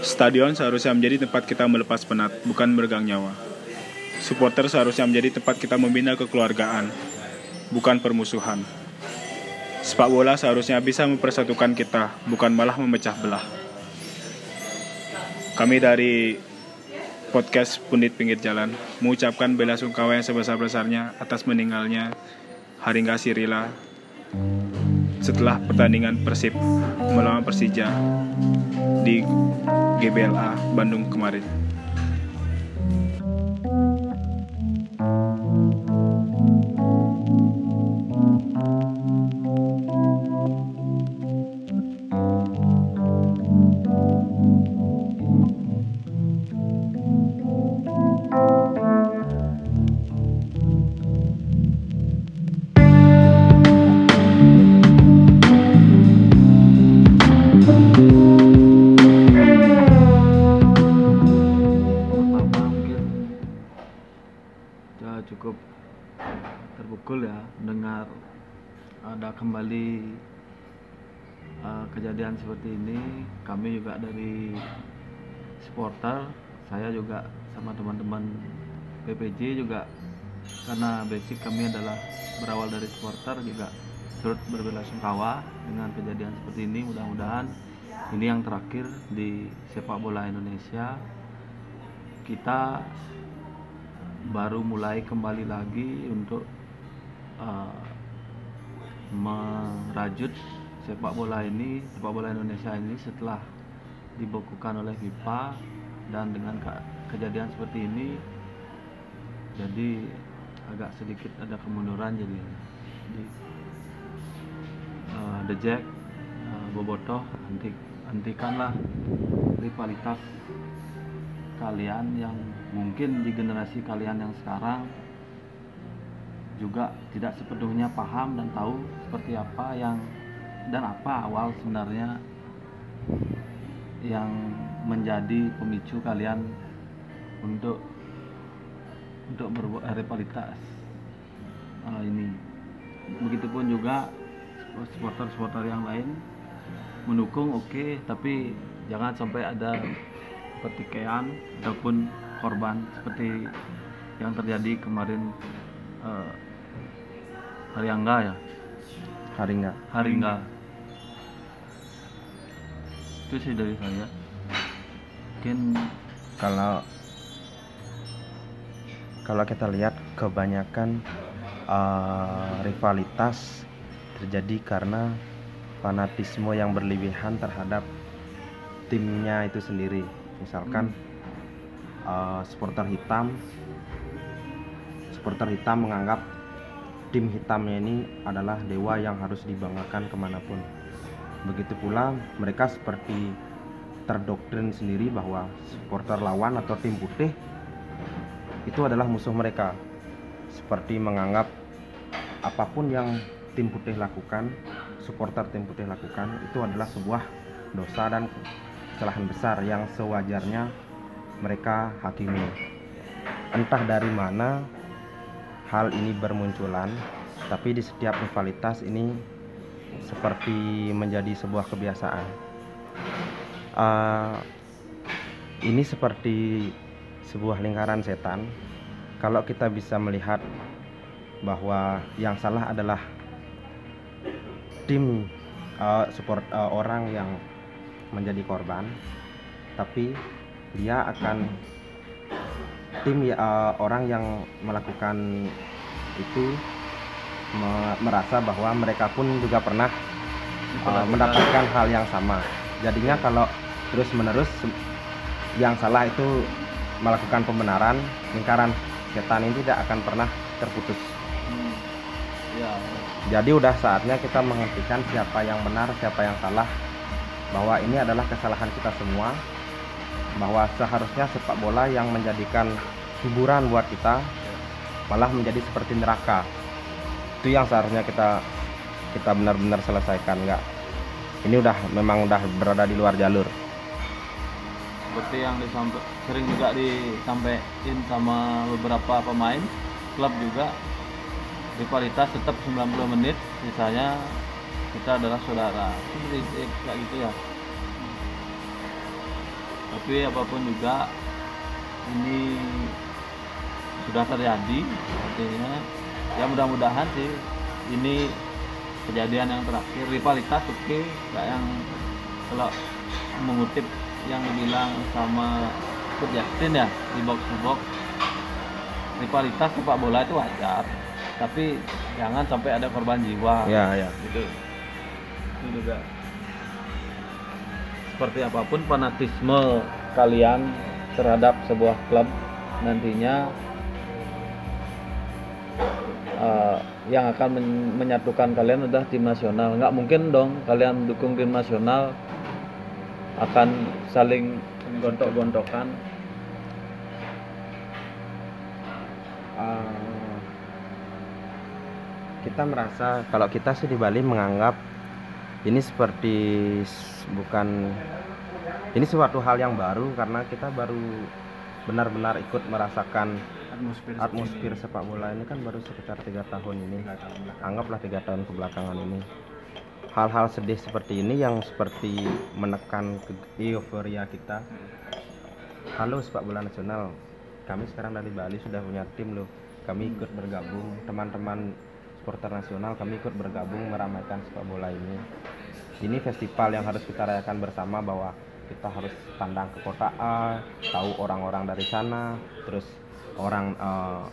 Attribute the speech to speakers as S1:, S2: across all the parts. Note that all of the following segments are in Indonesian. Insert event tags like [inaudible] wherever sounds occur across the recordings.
S1: Stadion seharusnya menjadi tempat kita melepas penat, bukan meregang nyawa. Supporter seharusnya menjadi tempat kita membina kekeluargaan, bukan permusuhan. Sepak bola seharusnya bisa mempersatukan kita, bukan malah memecah belah. Kami dari podcast Pundit Pinggir Jalan mengucapkan bela sungkawa yang sebesar-besarnya atas meninggalnya Haringga Sirila setelah pertandingan Persib melawan Persija di GBLA Bandung kemarin.
S2: Ya cukup terpukul ya mendengar ada kembali uh, kejadian seperti ini. Kami juga dari supporter saya juga sama teman-teman PPJ juga. Karena basic kami adalah berawal dari supporter juga turut berbelasungkawa dengan kejadian seperti ini. Mudah-mudahan ini yang terakhir di sepak bola Indonesia. Kita baru mulai kembali lagi untuk uh, merajut sepak bola ini sepak bola Indonesia ini setelah dibekukan oleh FIFA dan dengan ke- kejadian seperti ini jadi agak sedikit ada kemunduran jadi jadi uh, The Jack uh, Bobotoh henti hentikanlah rivalitas kalian yang mungkin di generasi kalian yang sekarang juga tidak sepenuhnya paham dan tahu seperti apa yang dan apa awal sebenarnya yang menjadi pemicu kalian untuk untuk berbuat rivalitas eh, ini. Begitupun juga supporter-supporter yang lain mendukung oke tapi jangan sampai ada pertikaian ataupun korban seperti yang terjadi kemarin eh, hari Angga ya?
S3: Hari nggak
S2: hari Angga itu sih dari saya. Mungkin
S3: kalau kalau kita lihat kebanyakan eh, rivalitas terjadi karena fanatisme yang berlebihan terhadap timnya itu sendiri. Misalkan eh, supporter hitam. Supporter hitam menganggap tim hitamnya ini adalah dewa yang harus dibanggakan ke mana pun. Begitu pula mereka seperti terdoktrin sendiri bahwa supporter lawan atau tim putih itu adalah musuh mereka. Seperti menganggap apa pun yang tim putih lakukan supporter tim putih lakukan itu adalah sebuah dosa dan kesalahan besar yang sewajarnya mereka hakimi entah dari mana hal ini bermunculan tapi di setiap rivalitas ini seperti menjadi sebuah kebiasaan Eh, ini seperti sebuah lingkaran setan. Kalau kita bisa melihat bahwa yang salah adalah tim eh, support eh, orang yang menjadi korban, tapi dia akan tim ya, eh, orang yang melakukan itu me- merasa bahwa mereka pun juga pernah uh, mendapatkan hal yang sama. Jadinya kalau terus menerus yang salah itu melakukan pembenaran, lingkaran setan ini tidak akan pernah terputus.
S2: hmm, ya
S3: Jadi udah saatnya kita menghentikan siapa yang benar, siapa yang salah. Bahwa ini adalah kesalahan kita semua. Bahwa seharusnya sepak bola yang menjadikan hiburan buat kita malah menjadi seperti neraka. Itu yang seharusnya kita kita benar-benar selesaikan nggak. Ini udah memang udah berada di luar jalur.
S2: Seperti yang disampai sering juga disampaikan sama beberapa pemain klub juga rivalitas tetap 90 menit misalnya kita adalah saudara. Seperti kayak gitu ya tapi apa pun juga ini sudah terjadi artinya ya mudah-mudahan sih ini kejadian yang terakhir rivalitas oke okay. nggak yang kalau mengutip yang dibilang sama Coach Justin ya di box to box. Rivalitas sepak bola itu wajar tapi jangan sampai ada korban jiwa.
S3: Ya ya.
S2: Gitu itu juga seperti apa pun fanatisme kalian terhadap sebuah klub nantinya uh, yang akan men- menyatukan kalian adalah tim nasional. Nggak mungkin dong kalian dukung tim nasional akan saling gontok-gontokan
S3: Eh, kita merasa kalau kita sih di Bali menganggap ini seperti bukan ini suatu hal yang baru karena kita baru benar-benar ikut merasakan
S1: atmosfer
S3: atmosfer sepak bola ini kan baru sekitar tiga tahun ini. Anggaplah tiga tahun kebelakangan ini. Hal-hal sedih seperti ini yang seperti menekan ke euforia kita. Halo sepak bola nasional. Kami sekarang dari Bali sudah punya tim loh. Kami ikut bergabung. Teman-teman supporter nasional kami ikut bergabung meramaikan sepak bola ini. Ini festival yang harus kita rayakan bersama bahwa kita harus pandang ke kota A tahu orang-orang dari sana terus orang eh,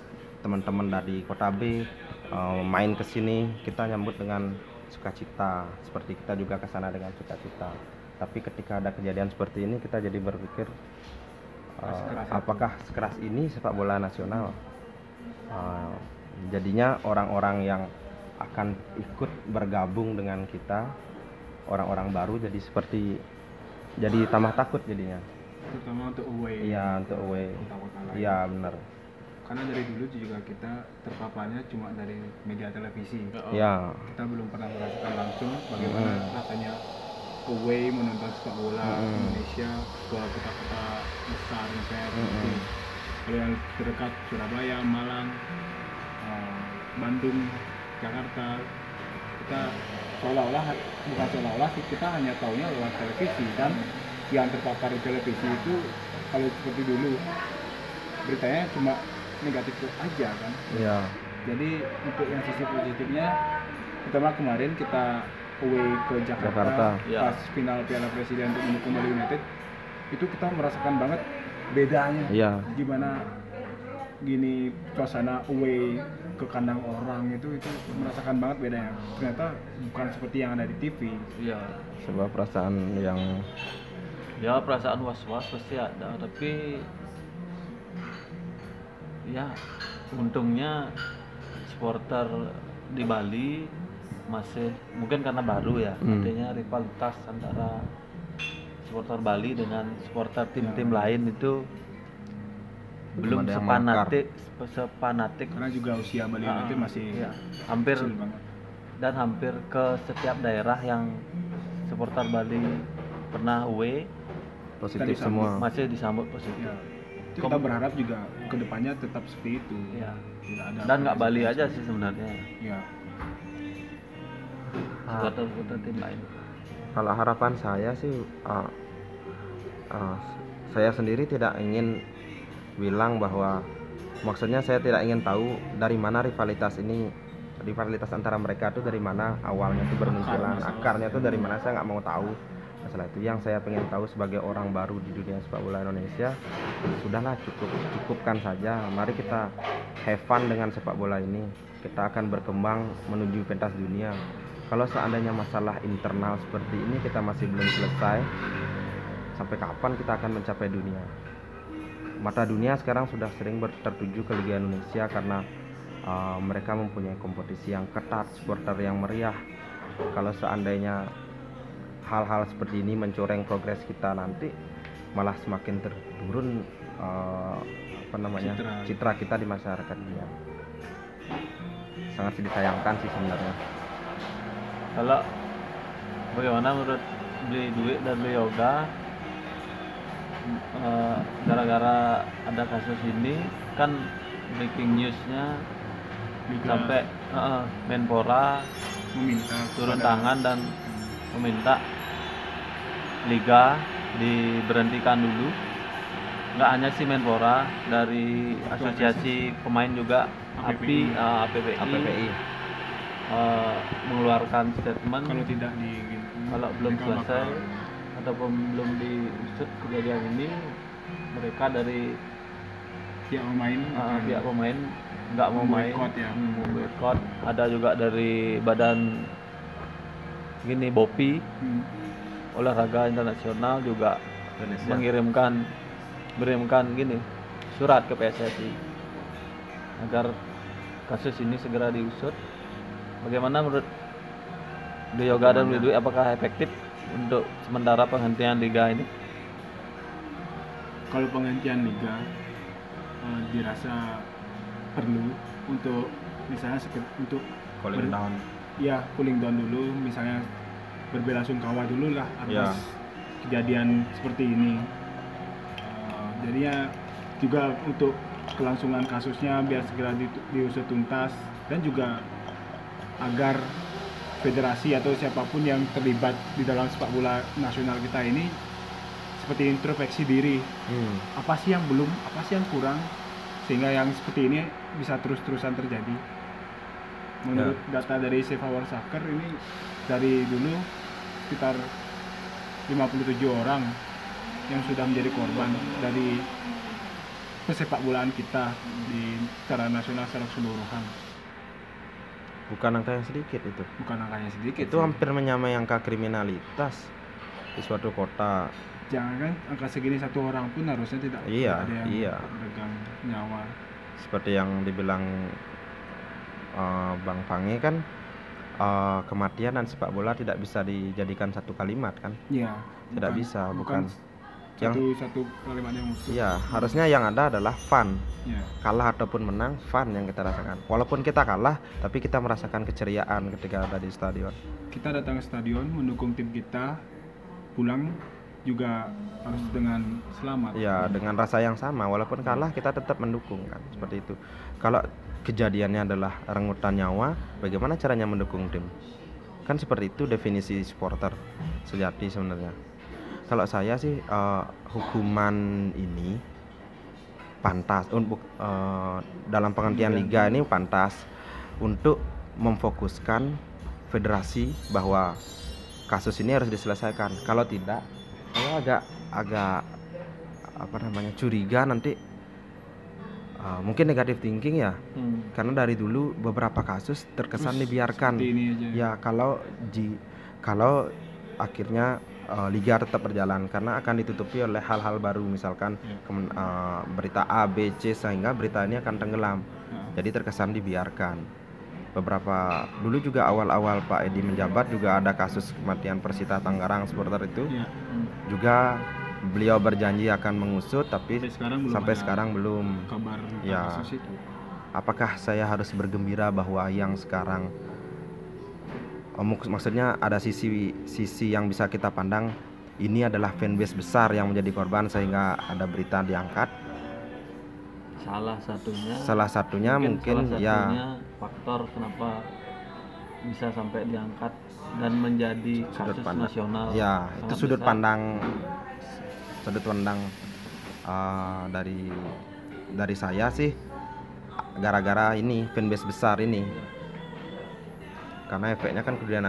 S3: teman-teman dari kota B eh, main ke sini. Kita nyambut dengan sukacita seperti kita juga ke sana dengan sukacita. Tapi ketika ada kejadian seperti ini kita jadi berpikir
S1: Sekeras itu.
S3: apakah sekeras ini sepak bola nasional? Uh, jadinya orang-orang yang akan ikut bergabung dengan kita orang-orang baru jadi seperti jadi tambah takut jadinya.
S1: Terutama untuk away
S3: iya untuk away iya benar
S1: karena dari dulu juga kita terpaparnya cuma dari media televisi.
S3: Iya.
S1: Kita belum pernah merasakan langsung bagaimana
S3: Hmm.
S1: rasanya away menonton sepak bola
S3: Hmm.
S1: Indonesia ke kota-kota besar misalnya
S3: Hmm.
S1: seperti kalau yang terdekat Surabaya, Malang, Bandung, Jakarta. Kita seolah-olah bukan seolah-olah sih kita hanya tahunya lewat televisi. Dan yang terpapar di televisi itu kalau seperti dulu beritanya cuma negatif aja kan?
S3: Iya.
S1: Jadi untuk yang sisi positifnya pertama kemarin kita away ke Jakarta,
S3: Jakarta.
S2: Ya.
S1: pas final Piala Presiden untuk mendukung Bali United. Itu kita merasakan banget bedanya
S3: iya.
S1: Gimana gini suasana away ke kandang orang itu itu merasakan banget bedanya. Ternyata bukan seperti yang ada di TV
S2: ya
S3: sebuah perasaan yang
S2: ya perasaan was-was pasti ada tapi ya untungnya supporter di Bali masih mungkin karena baru ya
S3: Hmm.
S2: artinya rivalitas antara supporter Bali dengan supporter tim-tim lain itu belum
S3: ada
S2: sepanatik sepanatik.
S1: Karena juga usia Bali
S2: Ah,
S1: United masih
S2: iya. hampir dan hampir ke setiap daerah yang supporter Bali pernah away
S3: positif
S1: Kita
S3: semua.
S2: Masih disambut positif.
S1: Ya itu kita berharap juga ke depannya tetap seperti itu.
S2: Ya
S1: Tidak ada
S2: dan nggak Bali aja sih sebenarnya.
S1: Ya
S3: Ah.
S2: supporter-supporter tim lain.
S3: Kalau harapan saya sih uh, uh, saya sendiri tidak ingin bilang bahwa maksudnya saya tidak ingin tahu dari mana rivalitas ini rivalitas antara mereka itu dari mana awalnya itu bermunculan akarnya itu dari mana saya nggak mau tahu. Masalah itu yang saya pengen tahu sebagai orang baru di dunia sepak bola Indonesia sudahlah cukup cukupkan saja. Mari kita have fun dengan sepak bola ini. Kita akan berkembang menuju pentas dunia. Kalau seandainya masalah internal seperti ini kita masih belum selesai sampai kapan kita akan mencapai dunia mata dunia sekarang sudah sering tertuju ke Liga Indonesia karena uh, mereka mempunyai kompetisi yang ketat supporter yang meriah. Kalau seandainya hal-hal seperti ini mencoreng progres kita nanti malah semakin turun uh, apa namanya
S1: Citra.
S3: citra kita di masyarakat dunia. Sangat disayangkan sih sebenarnya.
S2: Kalau bagaimana menurut beli duit dan beli yoga eh, gara-gara ada kasus ini kan breaking newsnya sampai eh, Menpora
S1: meminta
S2: turun tangan dan meminta liga diberhentikan dulu. Nggak hanya si Menpora dari asosiasi pemain juga API eh, APPI,
S3: APPI
S2: eh, mengeluarkan statement.
S1: Kalau tidak di
S2: kalau belum selesai ataupun belum diusut kejadian ini mereka dari
S1: pihak pemain
S2: uh, pihak pemain nggak mau main
S1: ya.
S2: Hmm, memboikot. ada juga dari badan gini Bopi
S1: Hmm.
S2: olahraga internasional juga
S3: Indonesia
S2: mengirimkan mengirimkan gini surat ke PSSI agar kasus ini segera diusut. Bagaimana menurut The Yoga dan Widwi apakah efektif untuk sementara penghentian liga ini?
S1: kalau penghentian liga eh, dirasa perlu untuk misalnya untuk
S3: cooling
S1: ber-
S3: down
S1: ya cooling down dulu misalnya berbelasungkawa dulu lah
S3: Ya.
S1: atas kejadian seperti ini Eh, jadinya juga untuk kelangsungan kasusnya biar segera di- diusut tuntas dan juga agar federasi atau siapa pun yang terlibat di dalam sepak bola nasional kita ini seperti introspeksi diri.
S3: Hmm.
S1: apa sih yang belum apa sih yang kurang sehingga yang seperti ini bisa terus-terusan terjadi. Menurut data dari Save Our Soccer ini dari dulu sekitar 57 orang yang sudah menjadi korban dari pesepak bolaan kita di secara nasional secara keseluruhan
S3: bukan angka yang sedikit itu
S1: bukan angkanya sedikit
S3: itu
S1: sih.
S3: hampir menyamai angka kriminalitas di suatu kota
S1: jangan kan angka segini satu orang pun harusnya tidak
S3: Iya,
S1: ada yang
S3: iya.
S1: meregang nyawa
S3: seperti yang dibilang eh, Bang Pange kan eh, kematian dan sepak bola tidak bisa dijadikan satu kalimat kan
S1: Iya,
S3: Tidak
S1: bukan-
S3: bisa,
S1: bukan
S3: bukan. Yang-
S1: satu satu kalimat yang utuh.
S3: Iya harusnya yang ada adalah fun.
S1: Iya.
S3: kalah ataupun menang fun yang kita rasakan. Walaupun kita kalah tapi kita merasakan keceriaan ketika ada di stadion.
S1: Kita datang ke stadion mendukung tim kita, pulang juga harus dengan selamat.
S3: ya dengan rasa yang sama. Walaupun kalah kita tetap mendukung kan? Seperti itu. Kalau kejadiannya adalah rengutan nyawa bagaimana caranya mendukung tim? Kan seperti itu definisi supporter sejati sebenarnya kalau saya sih eh, hukuman ini pantas untuk eh, dalam penghentian liga ini pantas untuk memfokuskan federasi bahwa kasus ini harus diselesaikan kalau tidak saya agak agak apa namanya curiga nanti uh, mungkin negatif thinking ya
S2: Hmm.
S3: karena dari dulu beberapa kasus terkesan
S1: Terus
S3: dibiarkan
S1: ini aja.
S3: ya kalau di kalau akhirnya uh, liga tetap berjalan karena akan ditutupi oleh hal-hal baru misalkan
S1: Ya.
S3: kemen- uh, berita A B C sehingga berita ini akan tenggelam
S1: Nah,
S3: jadi terkesan dibiarkan beberapa dulu juga awal-awal Pak Edi menjabat juga ada kasus kematian Persita Tangerang supporter itu.
S2: Hmm.
S3: juga beliau berjanji akan mengusut tapi
S1: Sampai sekarang belum
S3: sampai sekarang belum
S1: kabar
S3: Ya.
S1: kasus itu.
S3: apakah saya harus bergembira bahwa yang sekarang maksudnya ada sisi sisi yang bisa kita pandang ini adalah fanbase besar yang menjadi korban sehingga ada berita diangkat
S2: Salah satunya
S3: salah satunya mungkin,
S2: salah
S3: ya
S2: satunya faktor kenapa bisa sampai diangkat dan menjadi
S3: sudut
S2: kasus
S3: pandang
S2: nasional.
S3: ya itu sudut
S2: besar.
S3: pandang sudut pandang uh, dari dari saya sih gara-gara ini fanbase besar ini karena efeknya kan kemudian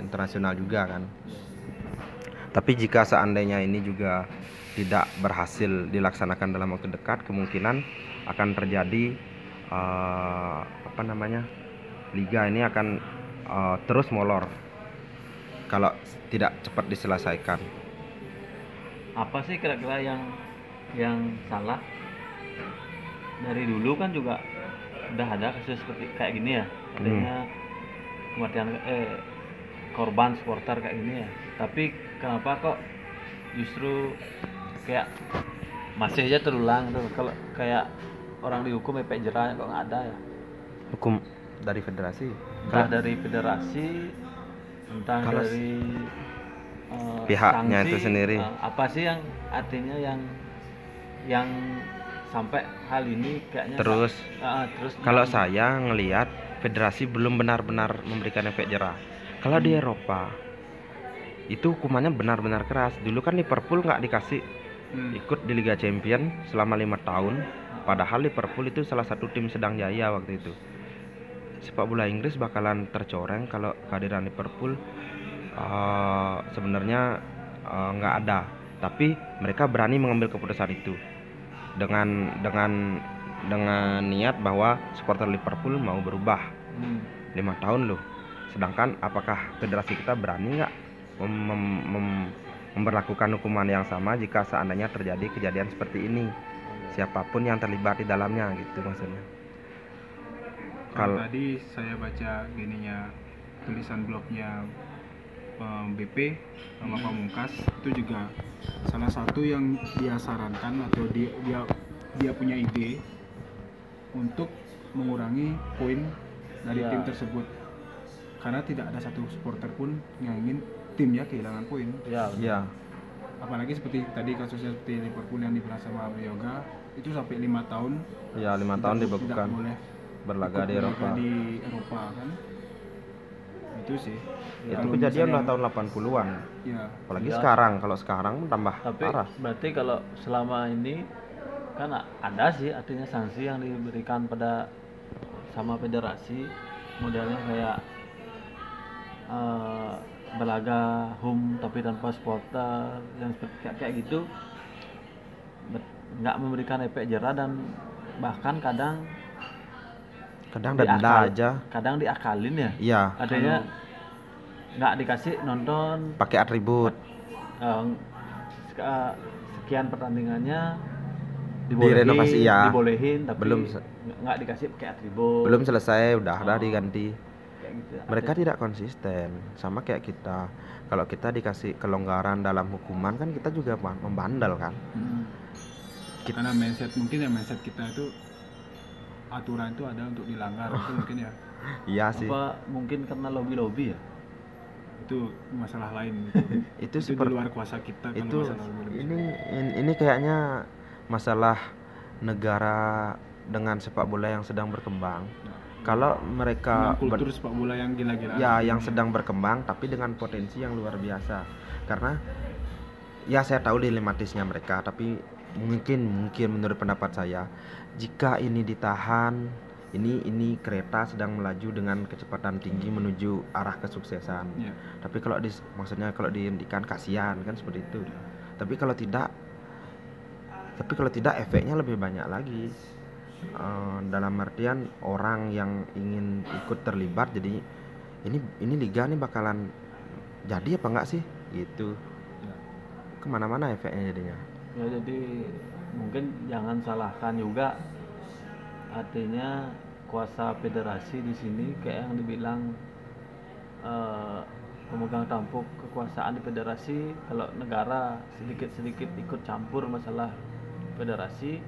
S3: internasional juga kan tapi jika seandainya ini juga tidak berhasil dilaksanakan dalam waktu dekat kemungkinan akan terjadi uh, apa namanya liga ini akan uh, terus molor kalau tidak cepat diselesaikan
S2: Apa sih kira-kira yang yang salah? Dari dulu kan juga udah ada kasus seperti kayak gini ya. Adanya kematian eh korban supporter kayak gini ya. Tapi kenapa kok justru kayak masih aja terulang tuh kalau kayak orang dihukum efek jerah kok nggak ada ya
S3: hukum dari federasi
S2: entah
S3: Kalau-
S2: dari federasi entah
S3: Kalau-
S2: dari eh,
S3: Pihaknya
S2: sanksi,
S3: itu sendiri.
S2: eh, apa sih yang artinya yang yang sampai hal ini kayaknya
S3: terus
S2: ah, terus
S3: kalau saya ngelihat federasi belum benar-benar memberikan efek jerah. Kalau di
S2: Hmm.
S3: Eropa itu hukumannya benar-benar keras. Dulu kan Liverpool nggak dikasih
S1: Hmm.
S3: ikut di Liga Champion selama lima tahun. Padahal Liverpool itu salah satu tim sedang jaya waktu itu. Sepak bola Inggris bakalan tercoreng kalau kehadiran Liverpool eh, sebenarnya eh, nggak ada. Tapi mereka berani mengambil keputusan itu dengan dengan dengan niat bahwa supporter Liverpool mau berubah.
S2: Hmm.
S3: lima tahun loh. Sedangkan apakah federasi kita berani nggak mem- mem- mem- memberlakukan hukuman yang sama jika seandainya terjadi kejadian seperti ini? Siapa pun yang terlibat di dalamnya gitu maksudnya.
S1: Kalau tadi saya baca gininya tulisan blognya eh, BP sama Pamungkas itu juga salah satu yang dia sarankan atau dia dia dia punya ide untuk mengurangi poin dari
S2: Ya.
S1: tim tersebut. Karena tidak ada satu supporter pun yang ingin timnya kehilangan poin.
S2: Ya,
S3: ya.
S1: Apalagi seperti tadi kasusnya seperti Liverpool yang dibelah sama Yoga itu sampai lima tahun
S3: ya lima
S1: tidak-
S3: tahun
S1: tidak
S3: dibekukan
S1: boleh
S3: berlaga di Eropa.
S1: di Eropa kan? Itu sih.
S3: Itu
S1: Kalau
S3: kejadian udah tahun 80-an
S1: ya.
S3: Apalagi
S2: Ya.
S3: sekarang kalau sekarang tambah
S2: tapi
S3: parah.
S2: berarti kalau selama ini kan ada sih artinya sanksi yang diberikan pada sama federasi modelnya kayak eh, belaga home tapi tanpa supporter yang seperti kayak, kayak gitu. Nggak memberikan efek jerah dan bahkan kadang
S3: kadang denda aja.
S2: kadang diakalin ya.
S3: Iya
S2: artinya nggak dikasih nonton.
S3: Pakai atribut.
S2: Eh, sekian pertandingannya dibolehin,
S3: Direnovasi, ya.
S2: dibolehin tapi
S3: Belum
S2: nggak dikasih pakai atribut
S3: belum selesai udah udah
S2: Oh.
S3: diganti
S2: kayak gitu.
S3: mereka tidak konsisten sama kayak kita kalau kita dikasih kelonggaran dalam hukuman kan kita juga membandel kan
S2: Hmm.
S1: karena mindset mungkin ya mindset kita itu aturan itu ada untuk dilanggar itu [laughs] mungkin ya
S3: iya sih
S2: apa mungkin karena lobby lobby ya
S1: itu masalah lain [laughs]
S3: itu
S1: itu di
S3: seperti
S1: luar kuasa kita kalau
S3: itu
S1: masalah lebih-lebih.
S3: ini in- ini kayaknya masalah negara dengan sepak bola yang sedang berkembang. Kalau mereka
S1: dengan
S3: ber-
S1: kultur sepak bola yang gila-gila
S3: ya yang sedang berkembang tapi dengan potensi yang luar biasa. Karena ya saya tahu dilematisnya mereka tapi mungkin mungkin menurut pendapat saya jika ini ditahan ini ini kereta sedang melaju dengan kecepatan tinggi menuju arah kesuksesan.
S1: Ya.
S3: tapi kalau di maksudnya kalau dihentikan kasihan kan seperti itu. Tapi kalau tidak tapi kalau tidak efeknya lebih banyak lagi. Eh, dalam artian orang yang ingin ikut terlibat jadi ini ini liga nih bakalan jadi apa enggak sih? Gitu.
S1: Ya.
S3: ke mana-mana efeknya jadinya.
S2: Ya jadi mungkin jangan salahkan juga. Artinya kuasa federasi di sini kayak yang dibilang eh, pemegang tampuk kekuasaan di federasi kalau negara sedikit-sedikit ikut campur masalah federasi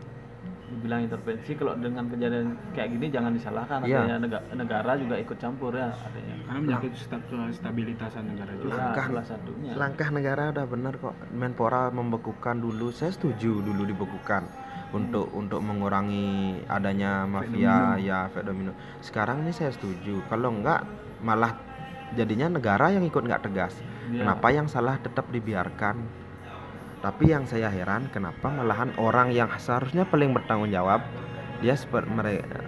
S2: dibilang intervensi kalau dengan kejadian kayak gini jangan disalahkan.
S3: Iya.
S2: artinya nega- negara juga ikut campur ya artinya.
S1: Karena menyangkut sta- stabilitasan negara juga.
S2: Ya,
S3: Langkah-
S2: salah satunya.
S3: langkah negara udah benar kok. Menpora membekukan dulu. Saya setuju dulu dibekukan untuk untuk mengurangi adanya mafia ya efek domino sekarang ini saya setuju. Kalau enggak malah jadinya negara yang ikut nggak tegas.
S2: Ya.
S3: kenapa yang salah tetap dibiarkan tapi yang saya heran kenapa malahan orang yang seharusnya paling bertanggung jawab dia seperti mereka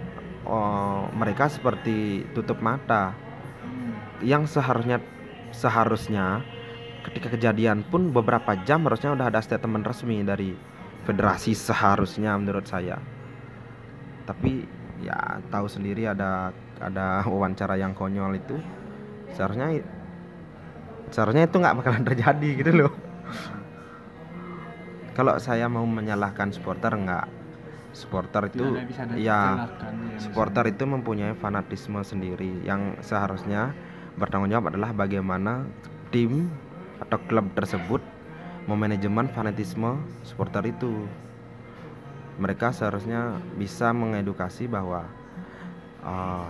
S3: mereka seperti tutup mata.
S2: Hmm.
S3: yang seharusnya seharusnya ketika kejadian pun beberapa jam harusnya udah ada statement resmi dari federasi seharusnya menurut saya. Tapi ya tahu sendiri ada ada wawancara yang konyol itu seharusnya seharusnya itu nggak bakalan terjadi gitu loh kalau saya mau menyalahkan supporter nggak supporter itu ya
S1: ya,
S3: supporter itu mempunyai fanatisme sendiri yang seharusnya bertanggung jawab adalah bagaimana tim atau klub tersebut memanajemen fanatisme supporter itu. Mereka seharusnya bisa mengedukasi bahwa uh,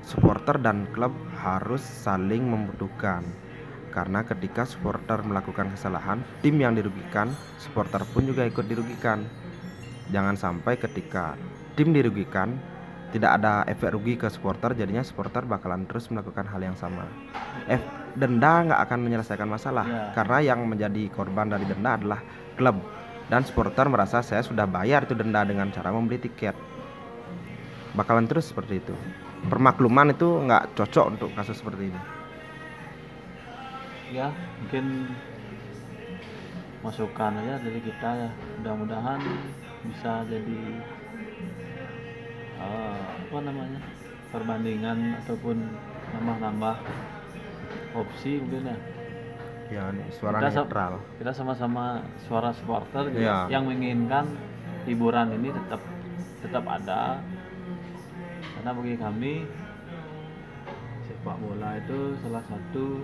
S3: supporter dan klub harus saling membutuhkan. Karena ketika supporter melakukan kesalahan, tim yang dirugikan, supporter pun juga ikut dirugikan. Jangan sampai ketika tim dirugikan, tidak ada efek rugi ke supporter jadinya supporter bakalan terus melakukan hal yang sama. Eh denda nggak akan menyelesaikan masalah
S2: Ya.
S3: karena yang menjadi korban dari denda adalah klub. Dan supporter merasa saya sudah bayar itu denda dengan cara membeli tiket. Bakalan terus seperti itu. Permakluman itu nggak cocok untuk kasus seperti ini
S2: ya mungkin masukan aja dari kita ya. Mudah-mudahan bisa jadi eh, apa namanya perbandingan ataupun nambah-nambah opsi mungkin ya.
S3: Ya suara
S2: Kita
S3: netral.
S2: kita sama-sama suara supporter gitu,
S3: Iya.
S2: yang menginginkan hiburan ini tetap tetap ada. Karena bagi kami sepak bola itu salah satu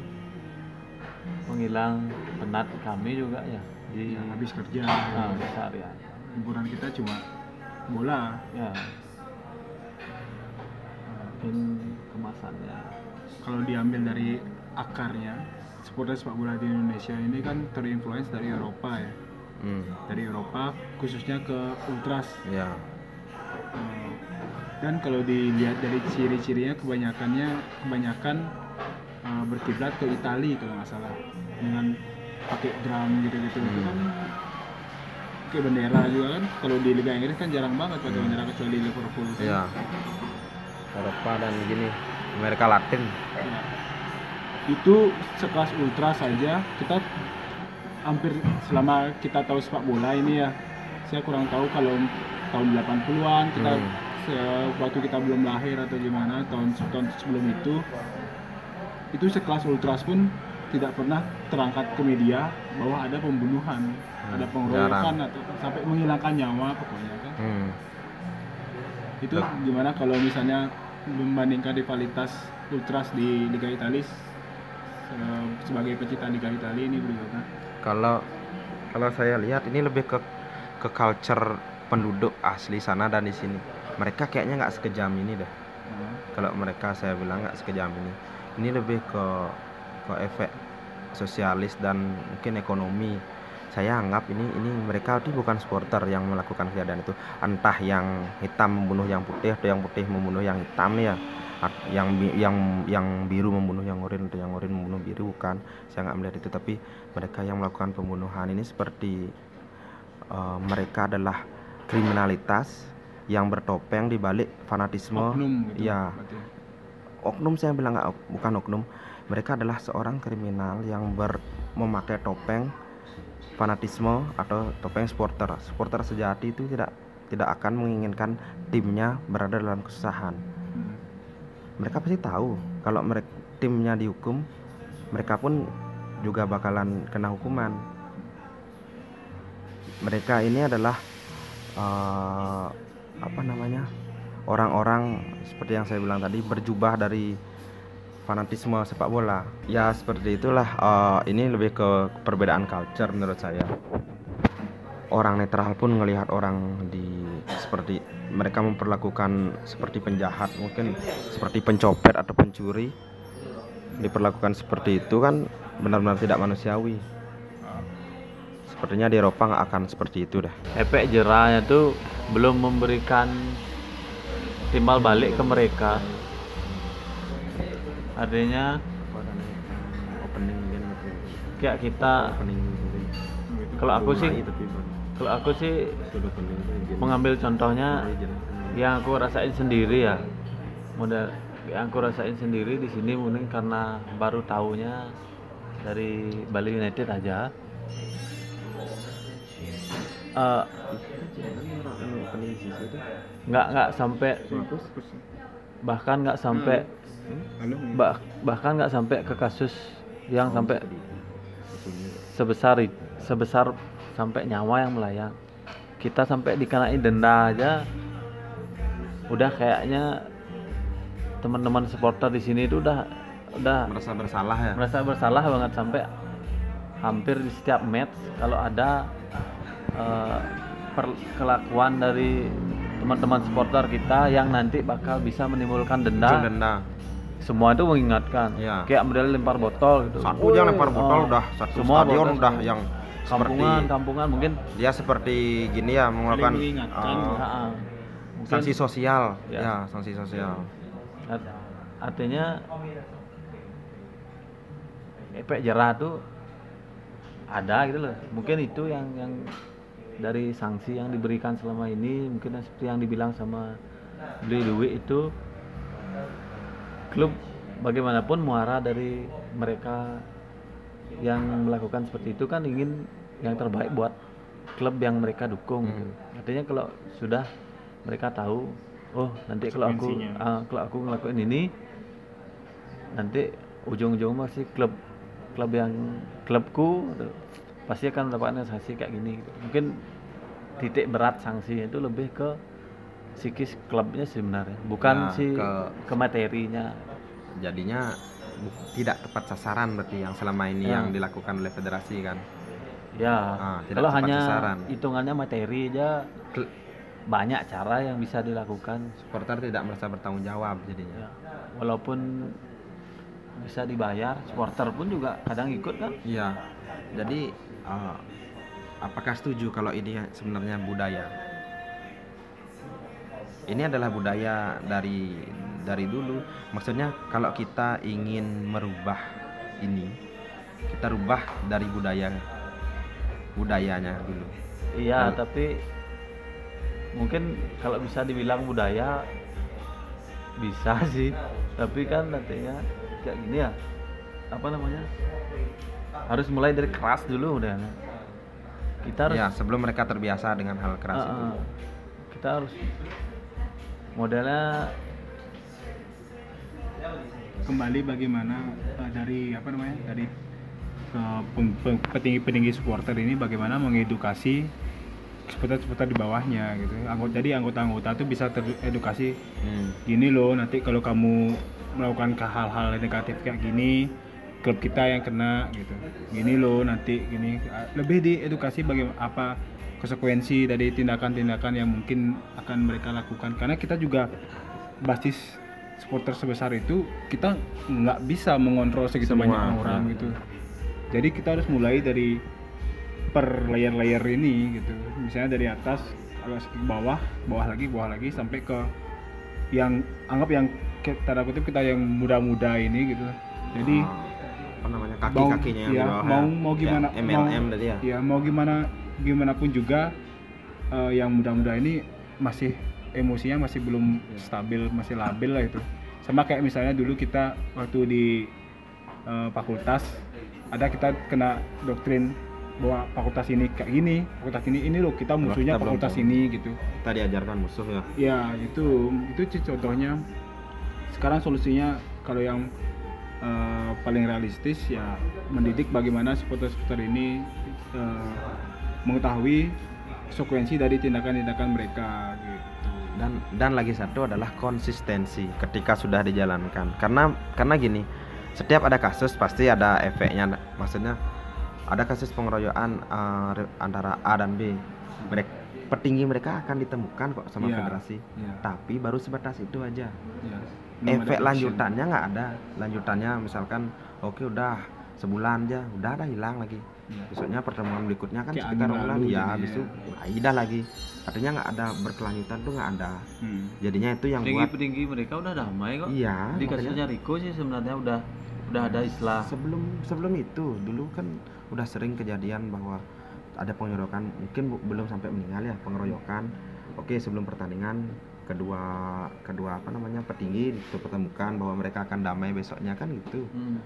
S2: penghilang penat kami juga ya di
S1: Ya, habis kerja.
S2: Nah, keseharian
S1: hiburan kita cuma bola.
S2: Ya. Mungkin kemasannya.
S1: Kalau diambil dari akarnya supporter sepak bola di Indonesia ini kan terinfluence dari Eropa ya.
S3: Hmm,
S1: dari Eropa khususnya ke ultras.
S3: Ya.
S1: Dan kalau dilihat dari ciri-cirinya kebanyakannya kebanyakan eh, berkiblat ke Italia kalau nggak salah. Dengan pakai drum gitu-gitu. Itu kan pakai bendera juga kan. Kalau di Liga Inggris kan jarang banget pakai bendera kecuali Liverpool. Kan.
S3: ya Eropa dan gini Amerika Latin.
S1: Ya. itu sekelas ultra saja. Kita hampir selama kita tahu sepak bola ini ya saya kurang tahu kalau tahun 80-an kita
S3: Hmm.
S1: waktu kita belum lahir atau gimana tahun tahun sebelum itu itu sekelas ultras pun tidak pernah terangkat ke media bahwa ada pembunuhan ada pengeroyokan atau sampai menghilangkan nyawa pokoknya kan.
S3: Hmm,
S1: itu gimana kalau misalnya membandingkan rivalitas ultras di Liga Italia se- sebagai pecinta Liga Italia ini bagaimana?
S3: kalau kalau saya lihat ini lebih ke ke culture penduduk asli sana dan di sini. Mereka kayaknya nggak sekejam ini deh.
S1: Nah,
S3: kalau mereka saya bilang nggak sekejam ini ini lebih ke ke efek sosialis dan mungkin ekonomi saya anggap ini ini mereka itu bukan supporter yang melakukan kejadian itu entah yang hitam membunuh yang putih atau yang putih membunuh yang hitam ya yang yang yang biru membunuh yang oranye atau yang oranye membunuh biru bukan saya nggak melihat itu tapi mereka yang melakukan pembunuhan ini seperti eh, mereka adalah kriminalitas yang bertopeng di balik fanatisme
S1: oknum gitu.
S3: ya.
S1: berarti.
S3: Oknum saya bilang nggak bukan oknum. Mereka adalah seorang kriminal yang ber memakai topeng fanatisme atau topeng supporter. Supporter sejati itu tidak tidak akan menginginkan timnya berada dalam kesusahan. Mereka pasti tahu kalau mereka timnya dihukum mereka pun juga bakalan kena hukuman. Mereka ini adalah eh, apa namanya orang-orang seperti yang saya bilang tadi berjubah dari fanatisme sepak bola. Ya seperti itulah eh, ini lebih ke perbedaan culture menurut saya. Orang netral pun ngelihat orang di seperti mereka memperlakukan seperti penjahat mungkin seperti pencopet atau pencuri diperlakukan seperti itu kan benar-benar tidak manusiawi. Sepertinya di Eropa nggak akan seperti itu deh
S2: efek jerahnya tuh belum memberikan timbal balik ke mereka. Artinya
S3: opening
S2: kayak kita
S3: opening
S2: kalau aku sih kalau aku sih mengambil contohnya yang aku rasain sendiri ya. Model yang aku rasain sendiri di sini mungkin karena baru tahunya dari Bali United aja Eh, nggak nggak sampai bahkan nggak sampai bah- bahkan nggak sampai ke kasus yang sampai sebesar sebesar sampai nyawa yang melayang. Kita sampai dikenai denda aja udah kayaknya teman-teman supporter di sini itu udah udah
S3: merasa bersalah ya?
S2: merasa bersalah banget sampai hampir di setiap match kalau ada eh, per- kelakuan dari teman-teman supporter kita yang nanti bakal bisa menimbulkan denda.
S3: Denda.
S2: Semua itu mengingatkan.
S3: Iya.
S2: kayak model lempar botol gitu.
S3: Satu
S2: Woi,
S3: lempar botol
S2: oh,
S3: udah satu
S2: semua
S3: stadion
S2: botol
S3: udah yang
S2: kampungan
S3: seperti
S2: kampungan mungkin
S3: dia seperti gini ya
S1: mengingatkan.
S3: eh,
S2: mungkin
S3: sanksi sosial.
S2: Ya.
S3: ya, sanksi sosial.
S2: Art- artinya efek jerah tuh ada gitu loh. Mungkin itu yang yang dari sanksi yang diberikan selama ini mungkin seperti yang dibilang sama beli duit itu klub bagaimanapun muara dari mereka yang melakukan seperti itu kan ingin yang terbaik buat klub yang mereka dukung gitu. artinya kalau sudah mereka tahu oh nanti kalau aku ah, kalau aku ngelakuin ini nanti ujung-ujung masih klub klub yang klubku pasti akan mendapatkan sanksi kayak gini gitu. mungkin titik berat sanksinya itu lebih ke psikis klubnya sebenarnya bukan
S3: Ya,
S2: si
S3: ke-
S2: ke materinya
S3: jadinya tidak tepat sasaran berarti yang selama ini
S2: Ya.
S3: yang dilakukan oleh federasi kan
S2: ya
S3: Ah, tidak
S2: kalau hanya
S3: sasaran.
S2: hitungannya materi aja
S3: Kl-
S2: banyak cara yang bisa dilakukan
S3: supporter tidak merasa bertanggung jawab jadinya
S2: ya walaupun bisa dibayar supporter pun juga kadang ikut kan
S3: iya jadi eh, apakah setuju kalau ini sebenarnya budaya? Ini adalah budaya dari dari dulu. Maksudnya kalau kita ingin merubah ini kita rubah dari budaya budayanya dulu.
S2: Iya
S3: Dan-
S2: tapi mungkin kalau bisa dibilang budaya bisa [laughs] sih. Tapi kan nantinya kayak gini ya. Apa namanya harus mulai dari keras dulu udah kita harus
S3: ya sebelum mereka terbiasa dengan hal keras
S2: Ah,
S3: itu
S2: kita harus modelnya
S1: kembali bagaimana eh, dari apa namanya dari eh, pem- pem- petinggi-petinggi supporter ini bagaimana mengedukasi supporter-supporter di bawahnya gitu. Anggota jadi anggota-anggota itu bisa teredukasi
S3: Hmm.
S1: gini loh nanti kalau kamu melakukan hal-hal negatif kayak gini klub kita yang kena gitu. Gini loh nanti gini. Lebih diedukasi bagaimana apa konsekuensi dari tindakan-tindakan yang mungkin akan mereka lakukan. Karena kita juga basis supporter sebesar itu kita nggak bisa mengontrol segitu
S3: Semua,
S1: banyak orang
S3: ya.
S1: gitu. Jadi kita harus mulai dari per layer-layer ini gitu. Misalnya dari atas ke bawah bawah lagi bawah lagi sampai ke yang anggap yang tanda kutip kita yang muda-muda ini gitu. Jadi
S3: Ah, apa namanya
S1: mau
S3: kaki-kakinya yang
S1: ya,
S3: di bawah
S1: mau
S3: ya.
S1: mau gimana
S3: ya, MLM
S1: mau,
S3: tadi ya.
S1: ya mau gimana gimana pun juga eh, yang muda-muda ini masih emosinya masih belum stabil masih labil lah itu. Sama kayak misalnya dulu kita waktu di eh, fakultas ada kita kena doktrin bahwa fakultas ini kayak gini fakultas ini ini loh kita musuhnya
S3: kita
S1: fakultas ini gitu.
S3: Kita diajarkan musuh ya
S1: ya itu itu contohnya. Sekarang solusinya kalau yang eh, paling realistis ya mendidik bagaimana supporter-supporter ini eh, mengetahui konsekuensi dari tindakan-tindakan mereka gitu.
S3: Dan dan lagi satu adalah konsistensi ketika sudah dijalankan. Karena karena gini setiap ada kasus pasti ada efeknya. Maksudnya ada kasus pengeroyokan re- antara A dan B. Mereka petinggi mereka akan ditemukan kok sama
S1: Iya,
S3: federasi.
S1: iya.
S3: tapi baru sebatas itu aja.
S1: Ya. Belum
S3: efek lanjutannya nggak ada. Lanjutannya misalkan oke udah sebulan aja. Udah ada hilang lagi.
S1: Iya.
S3: besoknya pertemuan berikutnya kan
S1: Kayak
S3: sekitar
S1: angin
S3: bulan ya habis itu dah lagi. Artinya nggak ada berkelanjutan tuh nggak ada.
S1: Hmm.
S3: jadinya itu yang buat
S2: petinggi-petinggi mereka udah damai kok.
S3: Iya
S2: di
S3: makanya.
S2: Kasusnya Riko sih sebenarnya udah udah ada istilah.
S3: Sebelum sebelum itu dulu kan udah sering kejadian bahwa ada pengeroyokan. Mungkin belum sampai meninggal ya pengeroyokan. Oke sebelum pertandingan kedua kedua apa namanya petinggi dipertemukan bahwa mereka akan damai besoknya kan gitu.
S2: Hmm,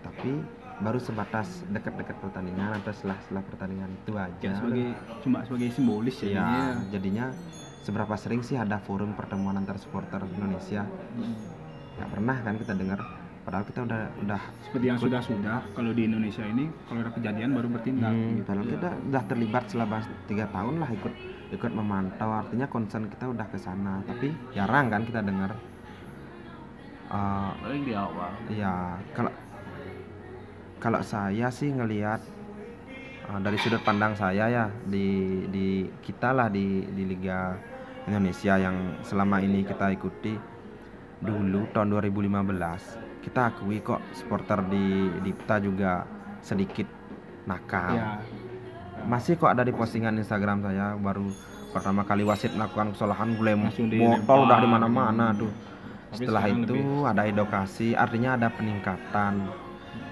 S3: tapi baru sebatas dekat-dekat pertandingan atau setelah setelah pertandingan itu aja.
S1: Ya, sebagai cuma sebagai simbolis ya,
S3: ya jadinya seberapa sering sih ada forum pertemuan antar supporter Indonesia? Nggak pernah kan kita dengar padahal kita udah udah
S1: seperti yang sudah sudah kalau di Indonesia ini kalau ada kejadian baru bertindak
S3: Hmm,
S1: gitu.
S3: padahal kita udah terlibat selama tiga tahun lah ikut ikut memantau. Artinya concern kita udah ke sana. Tapi jarang kan kita dengar
S2: paling di awal.
S3: ya kalau kalau saya sih ngelihat eh, dari sudut pandang saya ya di di kita lah di di Liga Indonesia yang selama ini kita ikuti. Dulu tahun 2015 kita akui kok supporter di Dipta juga sedikit nakal.
S1: Ya
S3: masih kok ada di postingan Instagram saya baru pertama kali wasit melakukan kesalahan
S1: Langsung
S3: botol udah di mana-mana tuh setelah itu ada edukasi artinya ada peningkatan.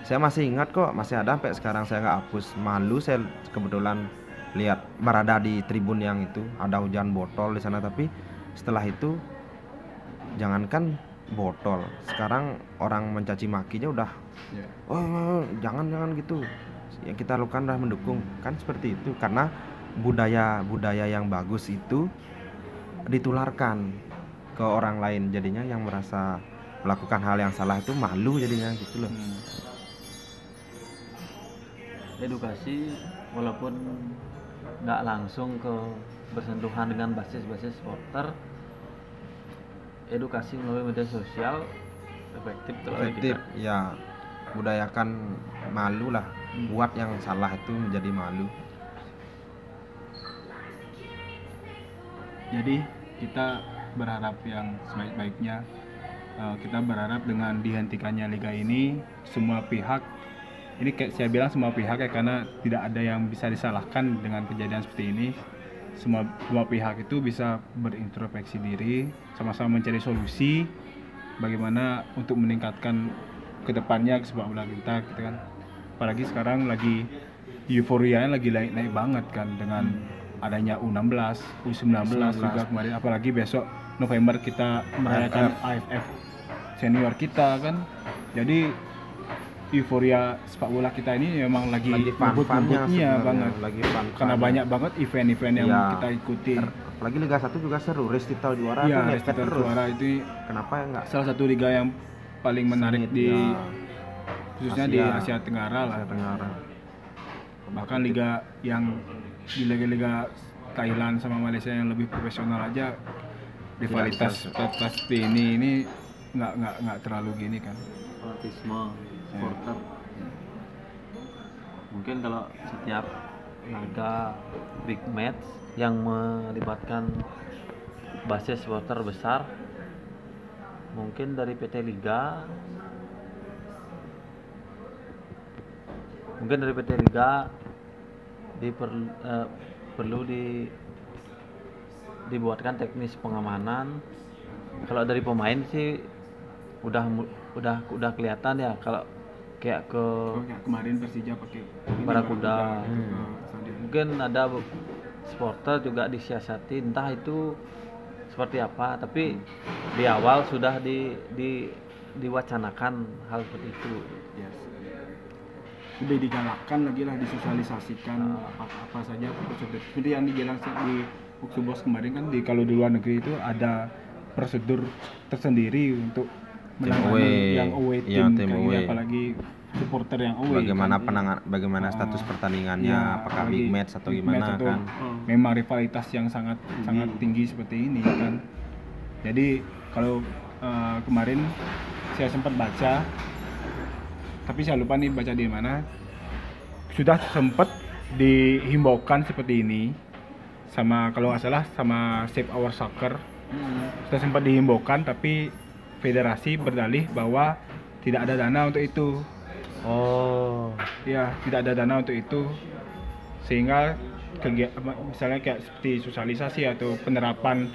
S3: Saya masih ingat kok masih ada sampai sekarang saya nggak hapus. Malu saya kebetulan lihat berada di tribun yang itu ada hujan botol di sana tapi setelah itu jangankan botol sekarang orang mencaci makinya udah
S1: Ya.
S3: oh jangan jangan gitu yang kita lakukan adalah mendukung. Kan seperti itu karena budaya budaya yang bagus itu ditularkan ke orang lain. Jadinya yang merasa melakukan hal yang salah itu malu jadinya gitu loh.
S1: Hmm.
S2: edukasi walaupun nggak langsung ke bersentuhan dengan basis-basis supporter edukasi melalui media sosial efektif kalau
S3: efektif
S2: kita-
S3: ya. Budayakan malu lah buat yang salah itu menjadi malu.
S1: Jadi kita berharap yang sebaik-baiknya eh, kita berharap dengan dihentikannya liga ini semua pihak ini kayak saya bilang semua pihak ya karena tidak ada yang bisa disalahkan dengan kejadian seperti ini. Semua semua pihak itu bisa berintrospeksi diri sama-sama mencari solusi bagaimana untuk meningkatkan ke depannya sepak bola kita gitu kan apalagi sekarang lagi euforia lagi naik naik banget kan dengan adanya U16, U19 juga kemarin. Apalagi besok November kita merayakan AFF senior kita kan. Jadi euforia sepak bola kita ini memang lagi,
S3: lagi
S1: ngebut-ngebutnya banget.
S3: Lagi fun
S1: karena banyak banget event-event yang
S3: Iya.
S1: kita ikuti.
S3: Apalagi Liga 1 juga seru. Restital juara tuh ngepet
S1: Restital
S3: terus.
S1: Juara itu
S3: kenapa ya enggak
S1: salah satu liga yang paling menarik
S3: Sengit,
S1: di
S3: ya.
S1: Khususnya di
S3: Asia.
S1: Asia Tenggara lah.
S3: Asia Tenggara.
S1: Bahkan liga yang di liga-liga Thailand sama Malaysia yang lebih profesional aja rivalitas rivalitas seperti ini ini nggak nggak nggak terlalu gini kan.
S2: Fanatisme supporter. Mungkin kalau setiap laga big match yang melibatkan basis supporter besar mungkin dari PT Liga mungkin dari PT Liga diperlu eh, perlu di dibuatkan teknis pengamanan kalau dari pemain sih udah udah udah kelihatan ya kalau kayak ke
S1: Oh, kemarin Persija pakai
S2: Barakuda.
S1: ke
S3: Hmm.
S1: stadion.
S2: mungkin ada supporter juga disiasati entah itu seperti apa tapi di awal sudah di, di diwacanakan hal seperti itu
S1: Yes. Lebih digalakkan lagi lah disosialisasikan
S2: Ah.
S1: apa, apa saja prosedur seperti yang dibilang di Box kemarin kan di kalau di luar negeri itu ada prosedur tersendiri untuk menangani
S3: away.
S1: yang away team,
S3: tim
S1: kayak gini,
S3: away.
S1: apalagi supporter yang away
S3: bagaimana
S1: kan.
S3: penangan bagaimana status
S1: Oh,
S3: pertandingannya
S1: Iya,
S3: apakah big match atau
S1: big
S3: gimana
S1: match atau
S3: kan
S1: memang rivalitas yang sangat sangat tinggi seperti ini kan jadi kalau eh, kemarin saya sempat baca tapi saya lupa nih baca di mana. Sudah sempat dihimbaukan seperti ini. Sama kalau nggak salah sama Save Our Soccer. Sudah sempat dihimbaukan tapi federasi berdalih bahwa tidak ada dana untuk itu.
S3: Oh.
S1: Ya tidak ada dana untuk itu. Sehingga kegiatan misalnya kayak seperti sosialisasi atau penerapan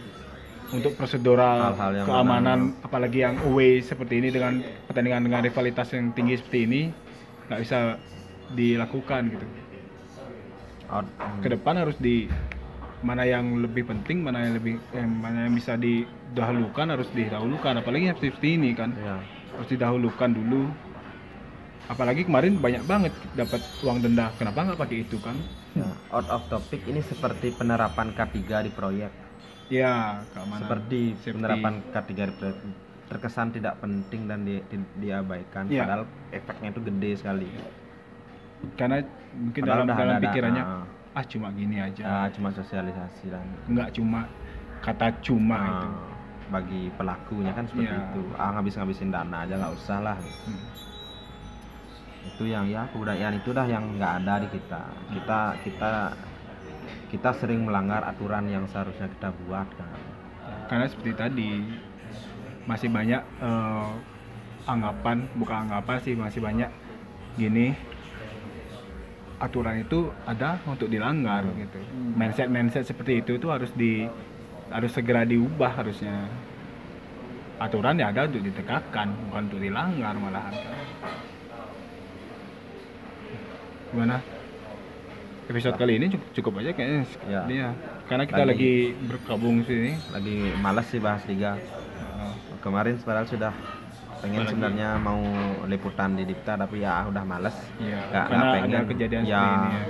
S1: untuk prosedural
S3: Hal-hal yang
S1: keamanan
S3: mana-
S1: apalagi yang away seperti ini dengan pertandingan dengan rivalitas yang tinggi seperti ini nggak bisa dilakukan gitu.
S3: Out. Hmm.
S1: ke depan harus di mana yang lebih penting mana yang lebih eh, mana yang bisa didahulukan harus didahulukan. Apalagi yang seperti ini kan
S3: ya
S1: harus didahulukan dulu. Apalagi kemarin banyak banget dapat uang denda. Kenapa nggak pakai itu kan?
S3: Ya, out of topic ini seperti penerapan K3 di proyek
S1: ya keamanan.
S3: Seperti
S1: safety.
S3: penerapan K3 di proyek terkesan tidak penting dan di- di- diabaikan
S1: Iya.
S3: padahal efeknya itu gede sekali.
S1: Karena mungkin
S3: Padahal
S1: dalam dalam
S3: ada-
S1: pikirannya
S3: ah,
S1: ah cuma gini aja.
S3: Ah, cuma sosialisasi dan
S1: nggak cuma kata cuma
S3: ah,
S1: itu.
S3: bagi pelakunya kan seperti
S1: Iya.
S3: itu. Ah ngabis-ngabisin dana aja nggak usah lah.
S1: Hmm.
S3: itu yang ya kebudayaan itu dah yang nggak ada di kita. Kita kita kita sering melanggar aturan yang seharusnya kita buat kan.
S1: Karena seperti tadi masih banyak eh, anggapan bukan anggapan sih masih banyak gini aturan itu ada untuk dilanggar gitu.
S2: Hmm.
S1: mindset mindset seperti itu itu harus di harus segera diubah harusnya. Aturan ya ada untuk ditegakkan bukan untuk dilanggar malahan. Gimana episode kali ini cukup, cukup aja kayaknya
S3: Ya.
S1: Iya. karena kita
S3: Lagi-
S1: lagi bergabung sini
S3: lagi malas sih bahas liga kemarin padahal sudah pengen
S1: Apalagi-
S3: sebenarnya mau liputan di Dipta tapi ya udah malas Nggak-
S1: karena
S3: nggak
S1: ada
S3: pengen.
S1: kejadian
S3: Ya.
S1: ini ya.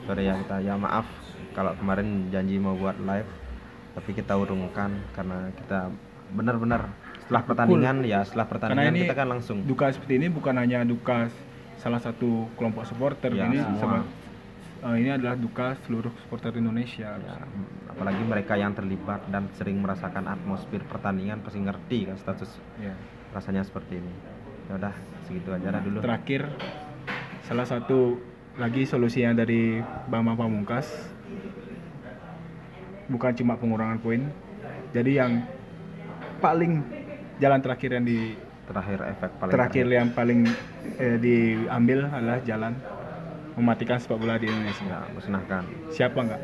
S3: sorry ya kita ya maaf kalau kemarin janji mau buat live tapi kita urungkan karena kita benar-benar setelah pertandingan ya setelah pertandingan
S1: ini
S3: kita kan langsung
S1: duka seperti ini bukan hanya duka salah satu kelompok supporter
S3: Ya,
S1: ini
S3: semua.
S1: sama eh, ini adalah duka seluruh supporter Indonesia.
S3: Ya, apalagi mereka yang terlibat dan sering merasakan atmosfer pertandingan pasti ngerti kan status
S1: Ya.
S3: rasanya seperti ini. Ya udah segitu aja dah dulu.
S1: Terakhir salah satu lagi solusinya dari Bambang Pamungkas. Bukan cuma pengurangan poin jadi yang paling jalan terakhir yang di
S3: terakhir efek paling
S1: terakhir. yang paling eh, diambil adalah jalan mematikan sepak bola di Indonesia.
S3: Ya musnahkan
S1: siapa nggak?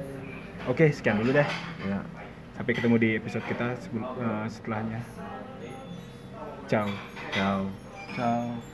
S1: Oke sekian dulu deh.
S3: Ya.
S1: Sampai ketemu di episode kita sebelum, eh, setelahnya. Ciao.
S3: Ciao.
S2: Ciao.